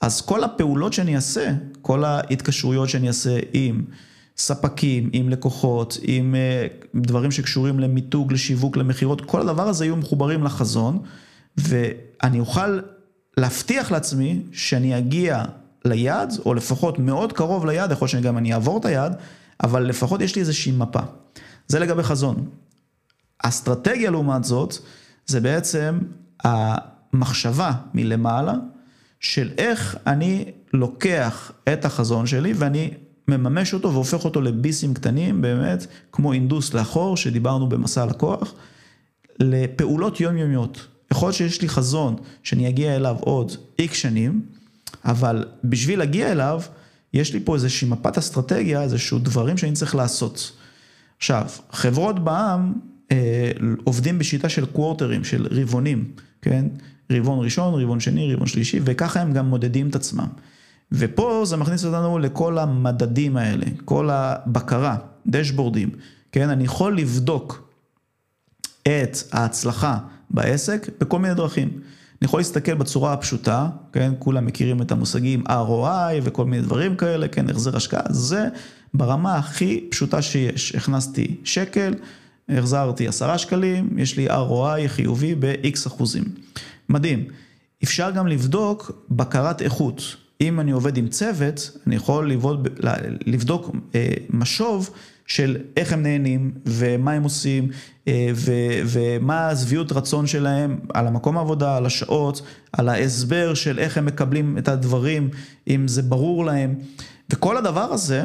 אז כל הפעולות שאני אעשה, כל ההתקשרויות שאני אעשה עם ספקים, עם לקוחות, עם אה, דברים שקשורים למיתוג, לשיווק, למכירות, כל הדבר הזה יהיו מחוברים לחזון, ואני אוכל להבטיח לעצמי שאני אגיע ליעד, או לפחות מאוד קרוב ליעד, יכול להיות שגם אני אעבור את היעד, אבל לפחות יש לי איזושהי מפה. זה לגבי חזון. אסטרטגיה לעומת זאת, זה בעצם המחשבה מלמעלה של איך אני לוקח את החזון שלי ואני מממש אותו והופך אותו לביסים קטנים, באמת, כמו אינדוס לאחור, שדיברנו במסע הלקוח, לפעולות יומיומיות. יכול להיות שיש לי חזון שאני אגיע אליו עוד איקס שנים, אבל בשביל להגיע אליו, יש לי פה איזושהי מפת אסטרטגיה, איזשהו דברים שאני צריך לעשות. עכשיו, חברות בעם אה, עובדים בשיטה של קוורטרים, של רבעונים, כן? רבעון ראשון, רבעון שני, רבעון שלישי, וככה הם גם מודדים את עצמם. ופה זה מכניס אותנו לכל המדדים האלה, כל הבקרה, דשבורדים, כן? אני יכול לבדוק את ההצלחה בעסק בכל מיני דרכים. אני יכול להסתכל בצורה הפשוטה, כן, כולם מכירים את המושגים ROI וכל מיני דברים כאלה, כן, החזר השקעה, זה ברמה הכי פשוטה שיש. הכנסתי שקל, החזרתי עשרה שקלים, יש לי ROI חיובי ב-X אחוזים. מדהים. אפשר גם לבדוק בקרת איכות. אם אני עובד עם צוות, אני יכול לבדוק, לבדוק אה, משוב של איך הם נהנים ומה הם עושים אה, ו, ומה השביעות רצון שלהם על המקום העבודה, על השעות, על ההסבר של איך הם מקבלים את הדברים, אם זה ברור להם. וכל הדבר הזה,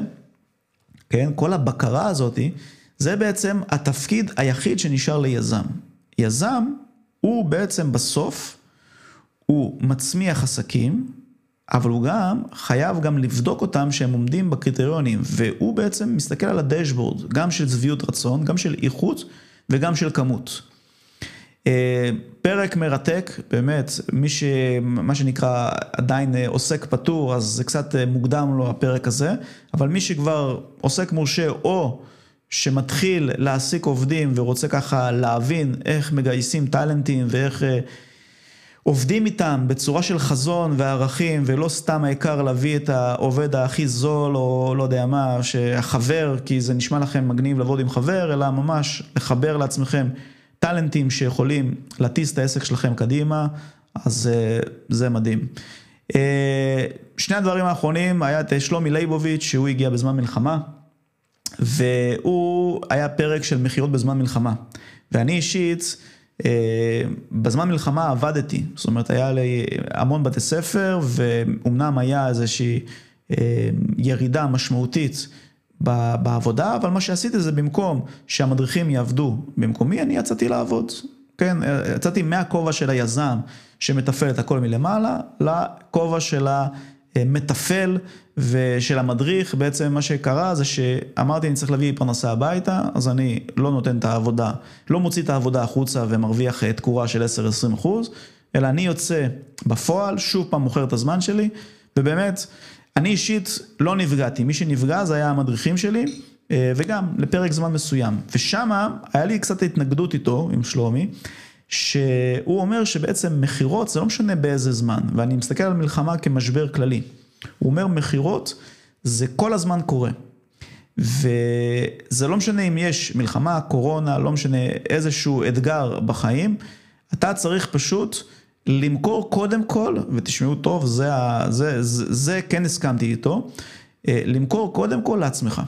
כן, כל הבקרה הזאתי, זה בעצם התפקיד היחיד שנשאר ליזם. יזם הוא בעצם בסוף, הוא מצמיח עסקים, אבל הוא גם חייב גם לבדוק אותם שהם עומדים בקריטריונים, והוא בעצם מסתכל על הדשבורד, גם של שביעות רצון, גם של איכות וגם של כמות. אה, פרק מרתק, באמת, מי ש... מה שנקרא עדיין אה, עוסק פטור, אז זה קצת אה, מוקדם לו הפרק הזה, אבל מי שכבר עוסק מורשה או שמתחיל להעסיק עובדים ורוצה ככה להבין איך מגייסים טאלנטים ואיך עובדים איתם בצורה של חזון וערכים, ולא סתם העיקר להביא את העובד הכי זול, או לא יודע מה, שהחבר, כי זה נשמע לכם מגניב לעבוד עם חבר, אלא ממש לחבר לעצמכם טאלנטים שיכולים להטיס את העסק שלכם קדימה, אז אה, זה מדהים. אה, שני הדברים האחרונים, היה את שלומי ליבוביץ', שהוא הגיע בזמן מלחמה, והוא היה פרק של מכירות בזמן מלחמה. ואני אישית, אה, בזמן מלחמה עבדתי, זאת אומרת היה לי המון בתי ספר ואומנם היה איזושהי אה, ירידה משמעותית בעבודה, אבל מה שעשיתי זה במקום שהמדריכים יעבדו במקומי, אני יצאתי לעבוד. כן, יצאתי מהכובע של היזם שמתפעל את הכל מלמעלה, לכובע של המתפעל ושל המדריך, בעצם מה שקרה זה שאמרתי אני צריך להביא פרנסה הביתה, אז אני לא נותן את העבודה, לא מוציא את העבודה החוצה ומרוויח אה, תקורה של 10-20 אחוז, אלא אני יוצא בפועל, שוב פעם מוכר את הזמן שלי, ובאמת, אני אישית לא נפגעתי, מי שנפגע זה היה המדריכים שלי, אה, וגם לפרק זמן מסוים. ושמה היה לי קצת התנגדות איתו, עם שלומי, שהוא אומר שבעצם מכירות זה לא משנה באיזה זמן, ואני מסתכל על מלחמה כמשבר כללי. הוא אומר מכירות זה כל הזמן קורה. וזה לא משנה אם יש מלחמה, קורונה, לא משנה איזשהו אתגר בחיים, אתה צריך פשוט למכור קודם כל, ותשמעו טוב, זה, זה, זה, זה כן הסכמתי איתו, אה, למכור קודם כל לעצמך.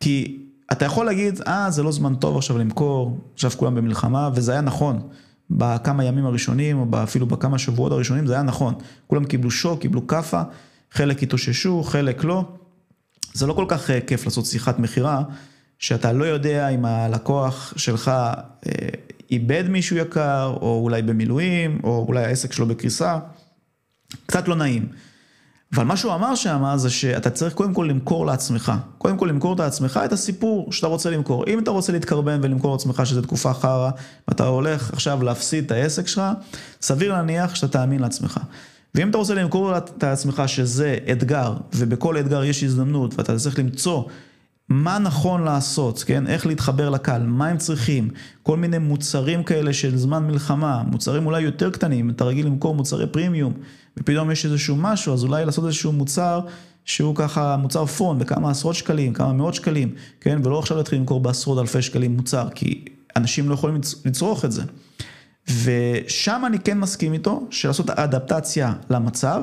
כי אתה יכול להגיד, אה, זה לא זמן טוב עכשיו למכור, עכשיו כולם במלחמה, וזה היה נכון. בכמה ימים הראשונים, או אפילו בכמה שבועות הראשונים, זה היה נכון. כולם קיבלו שוק, קיבלו כאפה, חלק התאוששו, חלק לא. זה לא כל כך אה, כיף לעשות שיחת מכירה, שאתה לא יודע אם הלקוח שלך אה, איבד מישהו יקר, או אולי במילואים, או אולי העסק שלו בקריסה. קצת לא נעים. אבל מה שהוא אמר שם זה שאתה צריך קודם כל למכור לעצמך. קודם כל למכור לעצמך את הסיפור שאתה רוצה למכור. אם אתה רוצה להתקרבן ולמכור לעצמך שזו תקופה חרא, ואתה הולך עכשיו להפסיד את העסק שלך, סביר להניח שאתה תאמין לעצמך. ואם אתה רוצה למכור את עצמך שזה אתגר, ובכל אתגר יש הזדמנות, ואתה צריך למצוא מה נכון לעשות, כן? איך להתחבר לקהל, מה הם צריכים, כל מיני מוצרים כאלה של זמן מלחמה, מוצרים אולי יותר קטנים, אתה רגיל למכור מוצרי פרימיום, ופתאום יש איזשהו משהו, אז אולי לעשות איזשהו מוצר שהוא ככה מוצר פון בכמה עשרות שקלים, כמה מאות שקלים, כן? ולא עכשיו להתחיל למכור בעשרות אלפי שקלים מוצר, כי אנשים לא יכולים לצרוך את זה. ושם אני כן מסכים איתו, שלעשות אדפטציה למצב.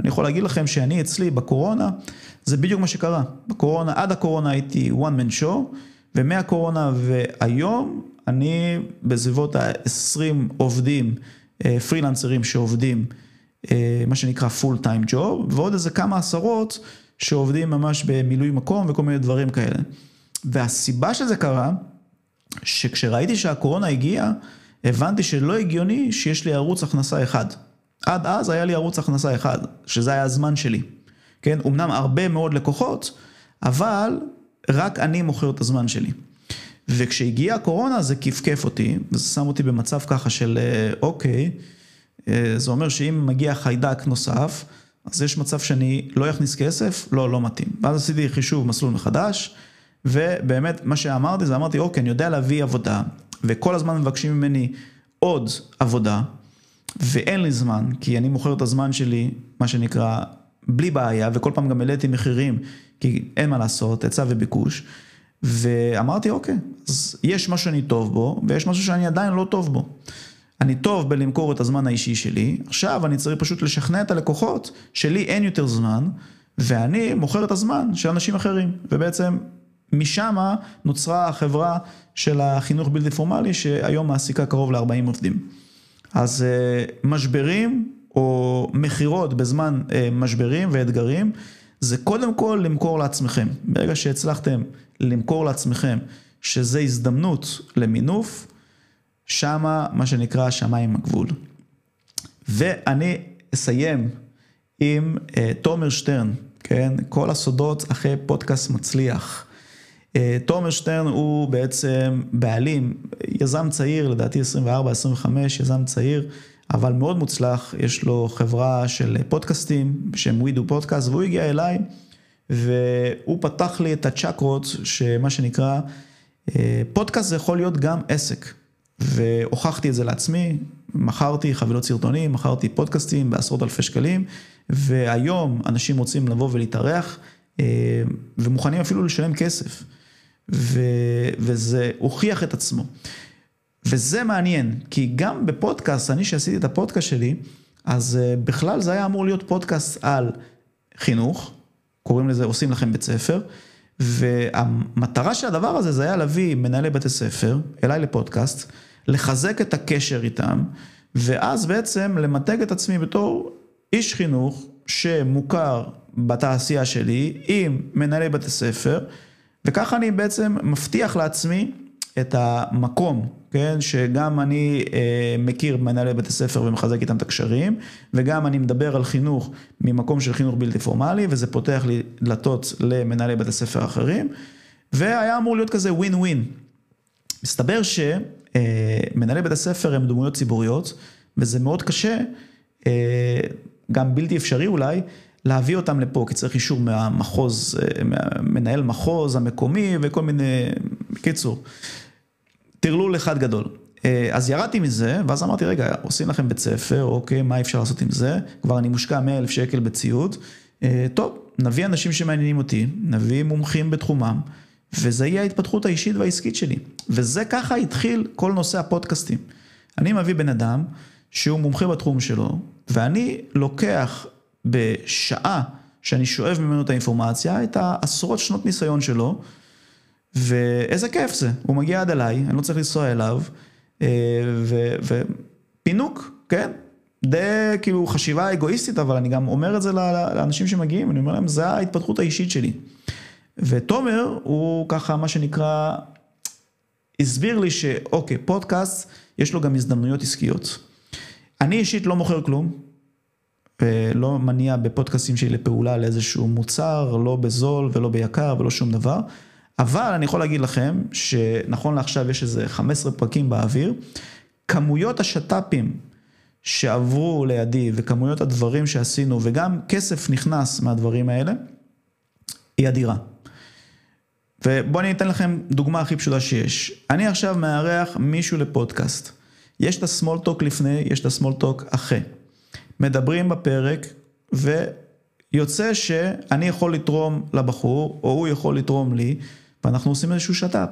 אני יכול להגיד לכם שאני אצלי בקורונה, זה בדיוק מה שקרה. בקורונה, עד הקורונה הייתי one man show, ומהקורונה והיום אני בסביבות ה-20 עובדים, אה, פרילנסרים שעובדים, אה, מה שנקרא full time job, ועוד איזה כמה עשרות שעובדים ממש במילוי מקום וכל מיני דברים כאלה. והסיבה שזה קרה, שכשראיתי שהקורונה הגיעה, הבנתי שלא הגיוני שיש לי ערוץ הכנסה אחד. עד אז היה לי ערוץ הכנסה אחד, שזה היה הזמן שלי. כן, אמנם הרבה מאוד לקוחות, אבל רק אני מוכר את הזמן שלי. וכשהגיעה הקורונה זה כפכף אותי, וזה שם אותי במצב ככה של אה, אוקיי, אה, זה אומר שאם מגיע חיידק נוסף, אז יש מצב שאני לא אכניס כסף, לא, לא מתאים. ואז עשיתי חישוב מסלול מחדש, ובאמת מה שאמרתי זה אמרתי אוקיי, אני יודע להביא עבודה, וכל הזמן מבקשים ממני עוד עבודה, ואין לי זמן, כי אני מוכר את הזמן שלי, מה שנקרא, בלי בעיה, וכל פעם גם העליתי מחירים, כי אין מה לעשות, היצע וביקוש. ואמרתי, אוקיי, אז יש משהו שאני טוב בו, ויש משהו שאני עדיין לא טוב בו. אני טוב בלמכור את הזמן האישי שלי, עכשיו אני צריך פשוט לשכנע את הלקוחות שלי אין יותר זמן, ואני מוכר את הזמן של אנשים אחרים, ובעצם משם נוצרה החברה של החינוך בלתי פורמלי, שהיום מעסיקה קרוב ל-40 עובדים. אז אה, משברים או מכירות בזמן אה, משברים ואתגרים, זה קודם כל למכור לעצמכם. ברגע שהצלחתם למכור לעצמכם שזה הזדמנות למינוף, שמה מה שנקרא שמיים הגבול. ואני אסיים עם uh, תומר שטרן, כן? כל הסודות אחרי פודקאסט מצליח. Uh, תומר שטרן הוא בעצם בעלים, יזם צעיר, לדעתי 24-25, יזם צעיר, אבל מאוד מוצלח, יש לו חברה של פודקאסטים בשם We Do Podcast, והוא הגיע אליי והוא פתח לי את הצ'קרות, שמה שנקרא, אה, פודקאסט זה יכול להיות גם עסק. והוכחתי את זה לעצמי, מכרתי חבילות סרטונים, מכרתי פודקאסטים בעשרות אלפי שקלים, והיום אנשים רוצים לבוא ולהתארח, אה, ומוכנים אפילו לשלם כסף. ו, וזה הוכיח את עצמו. וזה מעניין, כי גם בפודקאסט, אני שעשיתי את הפודקאסט שלי, אז אה, בכלל זה היה אמור להיות פודקאסט על חינוך, קוראים לזה עושים לכם בית ספר, והמטרה של הדבר הזה זה היה להביא מנהלי בתי ספר אליי לפודקאסט, לחזק את הקשר איתם, ואז בעצם למתג את עצמי בתור איש חינוך שמוכר בתעשייה שלי עם מנהלי בתי ספר, וככה אני בעצם מבטיח לעצמי את המקום, כן, שגם אני אה, מכיר מנהלי בתי ספר ומחזק איתם את הקשרים, וגם אני מדבר על חינוך ממקום של חינוך בלתי פורמלי, וזה פותח לי דלתות למנהלי בתי ספר אחרים, והיה אמור להיות כזה ווין ווין. מסתבר שמנהלי אה, בתי ספר הם דמויות ציבוריות, וזה מאוד קשה, אה, גם בלתי אפשרי אולי, להביא אותם לפה, כי צריך אישור מהמחוז, אה, מנהל מחוז המקומי וכל מיני, בקיצור. טרלול אחד גדול. אה, אז ירדתי מזה, ואז אמרתי, רגע, עושים לכם בית ספר, אוקיי, מה אפשר לעשות עם זה? כבר אני מושקע 100 אלף שקל בציוד. אה, טוב, נביא אנשים שמעניינים אותי, נביא מומחים בתחומם, וזה יהיה ההתפתחות האישית והעסקית שלי. וזה ככה התחיל כל נושא הפודקאסטים. אני מביא בן אדם שהוא מומחה בתחום שלו, ואני לוקח בשעה שאני שואב ממנו את האינפורמציה, את העשרות שנות ניסיון שלו, ואיזה כיף זה, הוא מגיע עד אליי, אני לא צריך לנסוע אליו, אה, ופינוק, כן? די כאילו חשיבה אגואיסטית, אבל אני גם אומר את זה לאנשים שמגיעים, אני אומר להם, זה ההתפתחות האישית שלי. ותומר הוא ככה, מה שנקרא, הסביר לי שאוקיי, פודקאסט, יש לו גם הזדמנויות עסקיות. אני אישית לא מוכר כלום, ולא מניע בפודקאסטים שלי לפעולה לאיזשהו מוצר, לא בזול ולא ביקר ולא שום דבר. אבל אני יכול להגיד לכם שנכון לעכשיו יש איזה 15 פרקים באוויר, כמויות השת"פים שעברו לידי וכמויות הדברים שעשינו וגם כסף נכנס מהדברים האלה, היא אדירה. ובואו אני אתן לכם דוגמה הכי פשוטה שיש. אני עכשיו מארח מישהו לפודקאסט. יש את ה-small talk לפני, יש את ה-small talk אחרי. מדברים בפרק, ויוצא שאני יכול לתרום לבחור, או הוא יכול לתרום לי, ואנחנו עושים איזשהו שת"פ.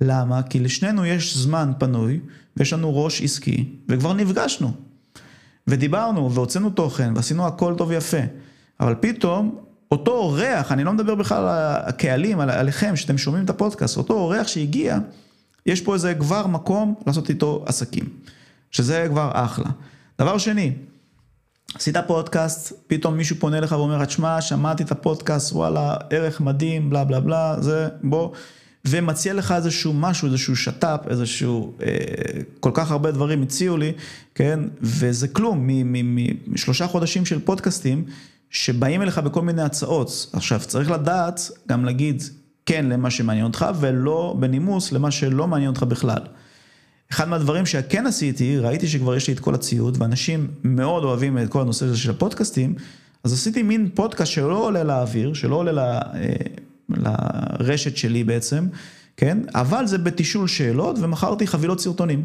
למה? כי לשנינו יש זמן פנוי, ויש לנו ראש עסקי, וכבר נפגשנו. ודיברנו, והוצאנו תוכן, ועשינו הכל טוב ויפה. אבל פתאום, אותו אורח, אני לא מדבר בכלל על הקהלים, על, עליכם, שאתם שומעים את הפודקאסט, אותו אורח שהגיע, יש פה איזה כבר מקום לעשות איתו עסקים. שזה כבר אחלה. דבר שני, עשית פודקאסט, פתאום מישהו פונה לך ואומר, תשמע, שמעתי את הפודקאסט, וואלה, ערך מדהים, בלה בלה בלה, זה, בוא, ומציע לך איזשהו משהו, איזשהו שת"פ, איזשהו, אה, כל כך הרבה דברים הציעו לי, כן, וזה כלום, משלושה חודשים של פודקאסטים, שבאים אליך בכל מיני הצעות. עכשיו, צריך לדעת גם להגיד כן למה שמעניין אותך, ולא בנימוס למה שלא מעניין אותך בכלל. אחד מהדברים שכן עשיתי, ראיתי שכבר יש לי את כל הציוד, ואנשים מאוד אוהבים את כל הנושא הזה של הפודקאסטים, אז עשיתי מין פודקאסט שלא עולה לאוויר, שלא עולה ל, אה, לרשת שלי בעצם, כן? אבל זה בתישול שאלות, ומכרתי חבילות סרטונים.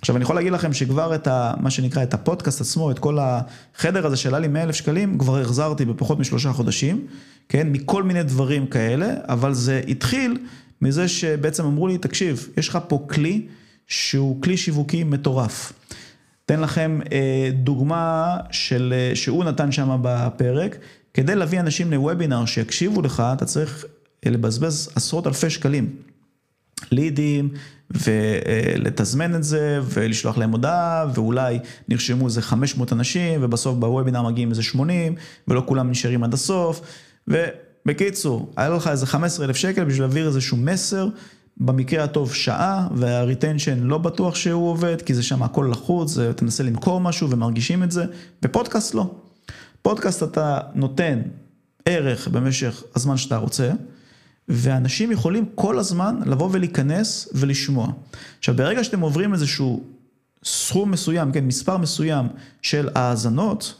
עכשיו, אני יכול להגיד לכם שכבר את ה, מה שנקרא, את הפודקאסט עצמו, את כל החדר הזה שעלה לי 100 אלף שקלים, כבר החזרתי בפחות משלושה חודשים, כן? מכל מיני דברים כאלה, אבל זה התחיל מזה שבעצם אמרו לי, תקשיב, יש לך פה כלי, שהוא כלי שיווקי מטורף. אתן לכם אה, דוגמה של, אה, שהוא נתן שם בפרק, כדי להביא אנשים לוובינר שיקשיבו לך, אתה צריך אה, לבזבז עשרות אלפי שקלים. לידים, ולתזמן את זה, ולשלוח להם הודעה, ואולי נרשמו איזה 500 אנשים, ובסוף בוובינר מגיעים איזה 80, ולא כולם נשארים עד הסוף. ובקיצור, היה לך איזה 15 אלף שקל בשביל להעביר איזשהו מסר במקרה הטוב שעה, והריטנשן לא בטוח שהוא עובד, כי זה שם הכל לחוץ, אתה מנסה למכור משהו ומרגישים את זה, בפודקאסט לא. פודקאסט אתה נותן ערך במשך הזמן שאתה רוצה, ואנשים יכולים כל הזמן לבוא ולהיכנס ולשמוע. עכשיו, ברגע שאתם עוברים איזשהו סכום מסוים, כן, מספר מסוים של האזנות,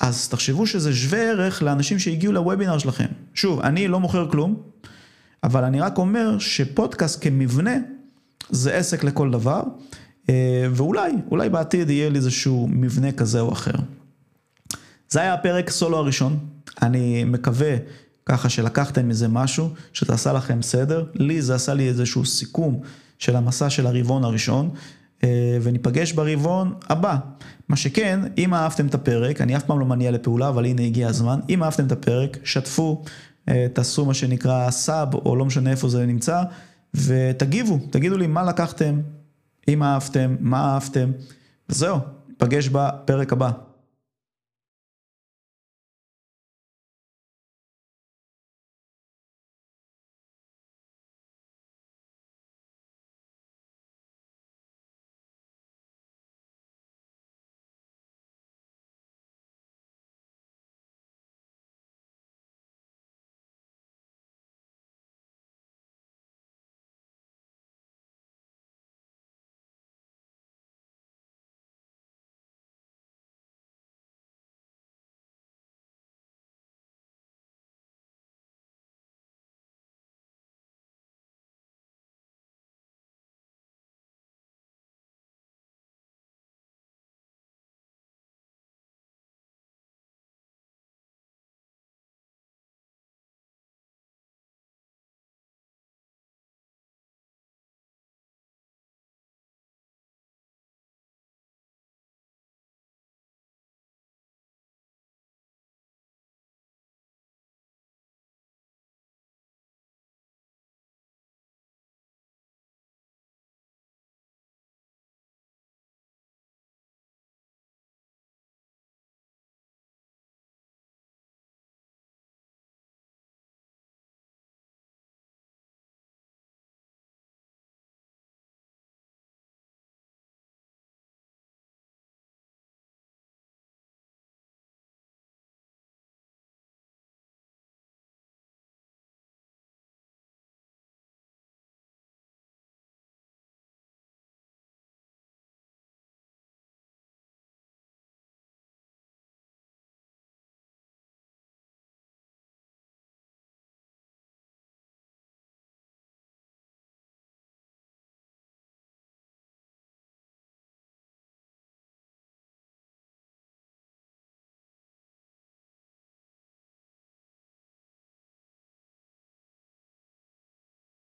אז תחשבו שזה שווה ערך לאנשים שהגיעו לוובינר שלכם. שוב, אני לא מוכר כלום, אבל אני רק אומר שפודקאסט כמבנה זה עסק לכל דבר, אה, ואולי, אולי בעתיד יהיה לי איזשהו מבנה כזה או אחר. זה היה הפרק סולו הראשון, אני מקווה ככה שלקחתם מזה משהו, שזה עשה לכם סדר, לי זה עשה לי איזשהו סיכום של המסע של הרבעון הראשון, אה, וניפגש ברבעון הבא. מה שכן, אם אהבתם את הפרק, אני אף פעם לא מניע לפעולה, אבל הנה הגיע הזמן, אם אהבתם את הפרק, שתפו. אה, תעשו מה שנקרא סאב, או לא משנה איפה זה נמצא, ותגיבו, תגידו לי מה לקחתם, אם אהבתם, מה אהבתם, וזהו, נפגש בפרק הבא.